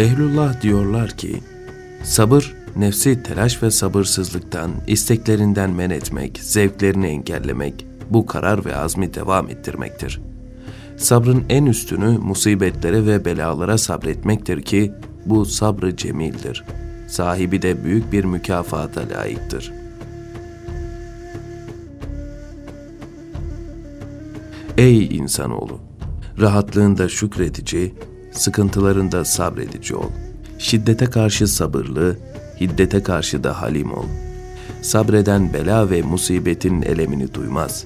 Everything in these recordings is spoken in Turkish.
Ehlullah diyorlar ki, sabır nefsi telaş ve sabırsızlıktan, isteklerinden men etmek, zevklerini engellemek, bu karar ve azmi devam ettirmektir. Sabrın en üstünü musibetlere ve belalara sabretmektir ki bu sabrı cemildir. Sahibi de büyük bir mükafata layıktır. Ey insanoğlu! Rahatlığında şükredici, sıkıntılarında sabredici ol. Şiddete karşı sabırlı, hiddete karşı da halim ol. Sabreden bela ve musibetin elemini duymaz.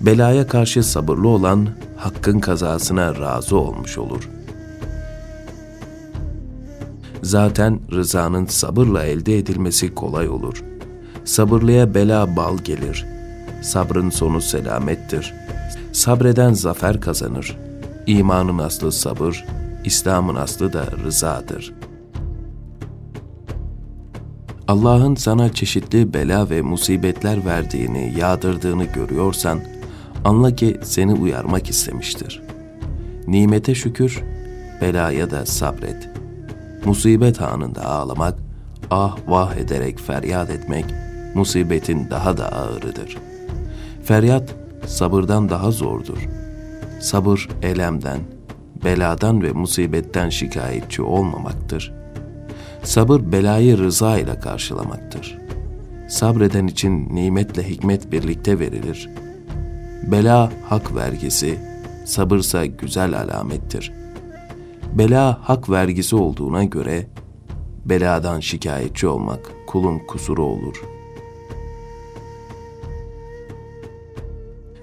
Belaya karşı sabırlı olan hakkın kazasına razı olmuş olur. Zaten rızanın sabırla elde edilmesi kolay olur. Sabırlıya bela bal gelir. Sabrın sonu selamettir. Sabreden zafer kazanır. İmanın aslı sabır, İslam'ın aslı da rızadır.'' Allah'ın sana çeşitli bela ve musibetler verdiğini, yağdırdığını görüyorsan, anla ki seni uyarmak istemiştir. Nimete şükür, belaya da sabret. Musibet anında ağlamak, ah vah ederek feryat etmek, musibetin daha da ağırıdır. Feryat, sabırdan daha zordur. Sabır, elemden, beladan ve musibetten şikayetçi olmamaktır.'' Sabır belayı rıza ile karşılamaktır. Sabreden için nimetle hikmet birlikte verilir. Bela hak vergisi, sabırsa güzel alamettir. Bela hak vergisi olduğuna göre beladan şikayetçi olmak kulun kusuru olur.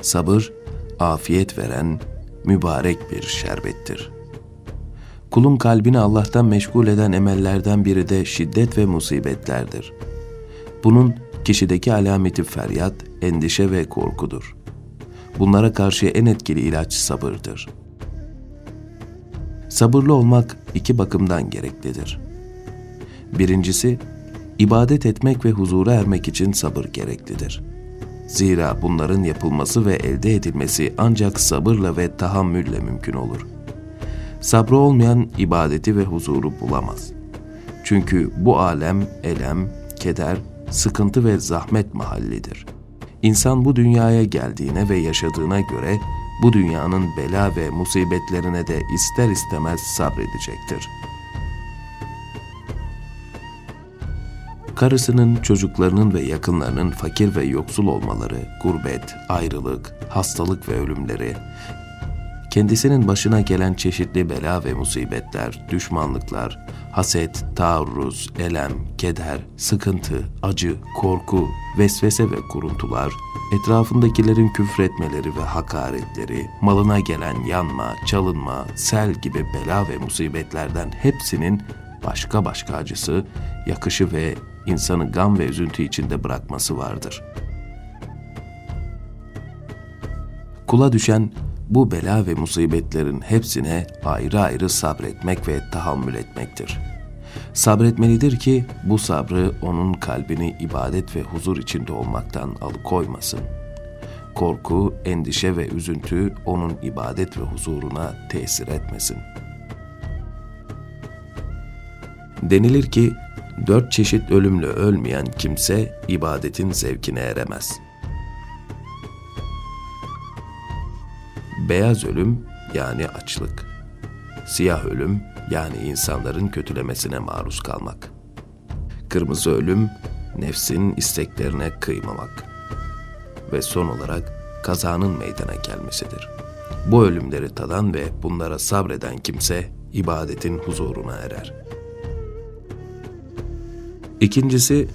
Sabır, afiyet veren mübarek bir şerbettir.'' Kulun kalbini Allah'tan meşgul eden emellerden biri de şiddet ve musibetlerdir. Bunun kişideki alameti feryat, endişe ve korkudur. Bunlara karşı en etkili ilaç sabırdır. Sabırlı olmak iki bakımdan gereklidir. Birincisi, ibadet etmek ve huzura ermek için sabır gereklidir. Zira bunların yapılması ve elde edilmesi ancak sabırla ve tahammülle mümkün olur.'' Sabrı olmayan ibadeti ve huzuru bulamaz. Çünkü bu alem elem, keder, sıkıntı ve zahmet mahallidir. İnsan bu dünyaya geldiğine ve yaşadığına göre bu dünyanın bela ve musibetlerine de ister istemez sabredecektir. Karısının, çocuklarının ve yakınlarının fakir ve yoksul olmaları, gurbet, ayrılık, hastalık ve ölümleri, kendisinin başına gelen çeşitli bela ve musibetler, düşmanlıklar, haset, taarruz, elem, keder, sıkıntı, acı, korku, vesvese ve kuruntular, etrafındakilerin küfretmeleri ve hakaretleri, malına gelen yanma, çalınma, sel gibi bela ve musibetlerden hepsinin başka başka acısı, yakışı ve insanı gam ve üzüntü içinde bırakması vardır. Kula düşen bu bela ve musibetlerin hepsine ayrı ayrı sabretmek ve tahammül etmektir. Sabretmelidir ki bu sabrı onun kalbini ibadet ve huzur içinde olmaktan alıkoymasın. Korku, endişe ve üzüntü onun ibadet ve huzuruna tesir etmesin. Denilir ki dört çeşit ölümle ölmeyen kimse ibadetin zevkine eremez.'' Beyaz ölüm yani açlık. Siyah ölüm yani insanların kötülemesine maruz kalmak. Kırmızı ölüm nefsin isteklerine kıymamak. Ve son olarak kazanın meydana gelmesidir. Bu ölümleri tadan ve bunlara sabreden kimse ibadetin huzuruna erer. İkincisi,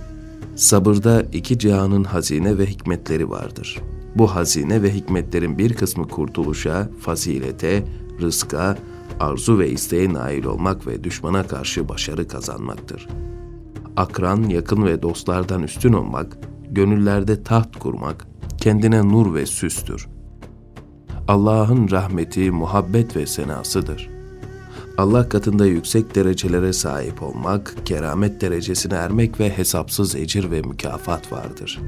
sabırda iki cihanın hazine ve hikmetleri vardır.'' Bu hazine ve hikmetlerin bir kısmı kurtuluşa, fazilete, rızka, arzu ve isteğe nail olmak ve düşmana karşı başarı kazanmaktır. Akran, yakın ve dostlardan üstün olmak, gönüllerde taht kurmak, kendine nur ve süstür. Allah'ın rahmeti, muhabbet ve senasıdır. Allah katında yüksek derecelere sahip olmak, keramet derecesine ermek ve hesapsız ecir ve mükafat vardır.''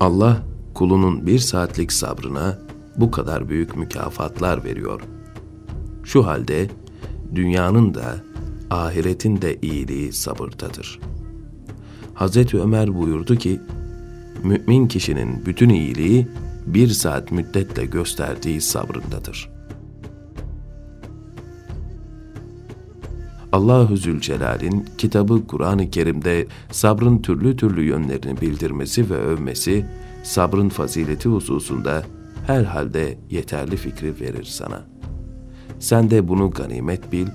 Allah kulunun bir saatlik sabrına bu kadar büyük mükafatlar veriyor. Şu halde Dünyanın da ahiretin de iyiliği sabırdadır. Hazreti Ömer buyurdu ki, mümin kişinin bütün iyiliği bir saat müddetle gösterdiği sabrındadır. Allahu Zülcelal'in kitabı Kur'an-ı Kerim'de sabrın türlü türlü yönlerini bildirmesi ve övmesi, sabrın fazileti hususunda herhalde yeterli fikri verir sana. Sen de bunu ganimet bil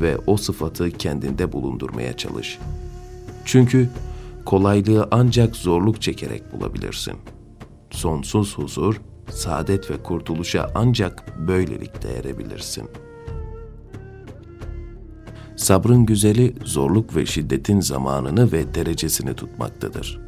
ve o sıfatı kendinde bulundurmaya çalış. Çünkü kolaylığı ancak zorluk çekerek bulabilirsin. Sonsuz huzur, saadet ve kurtuluşa ancak böylelikle erebilirsin. Sabrın güzeli zorluk ve şiddetin zamanını ve derecesini tutmaktadır.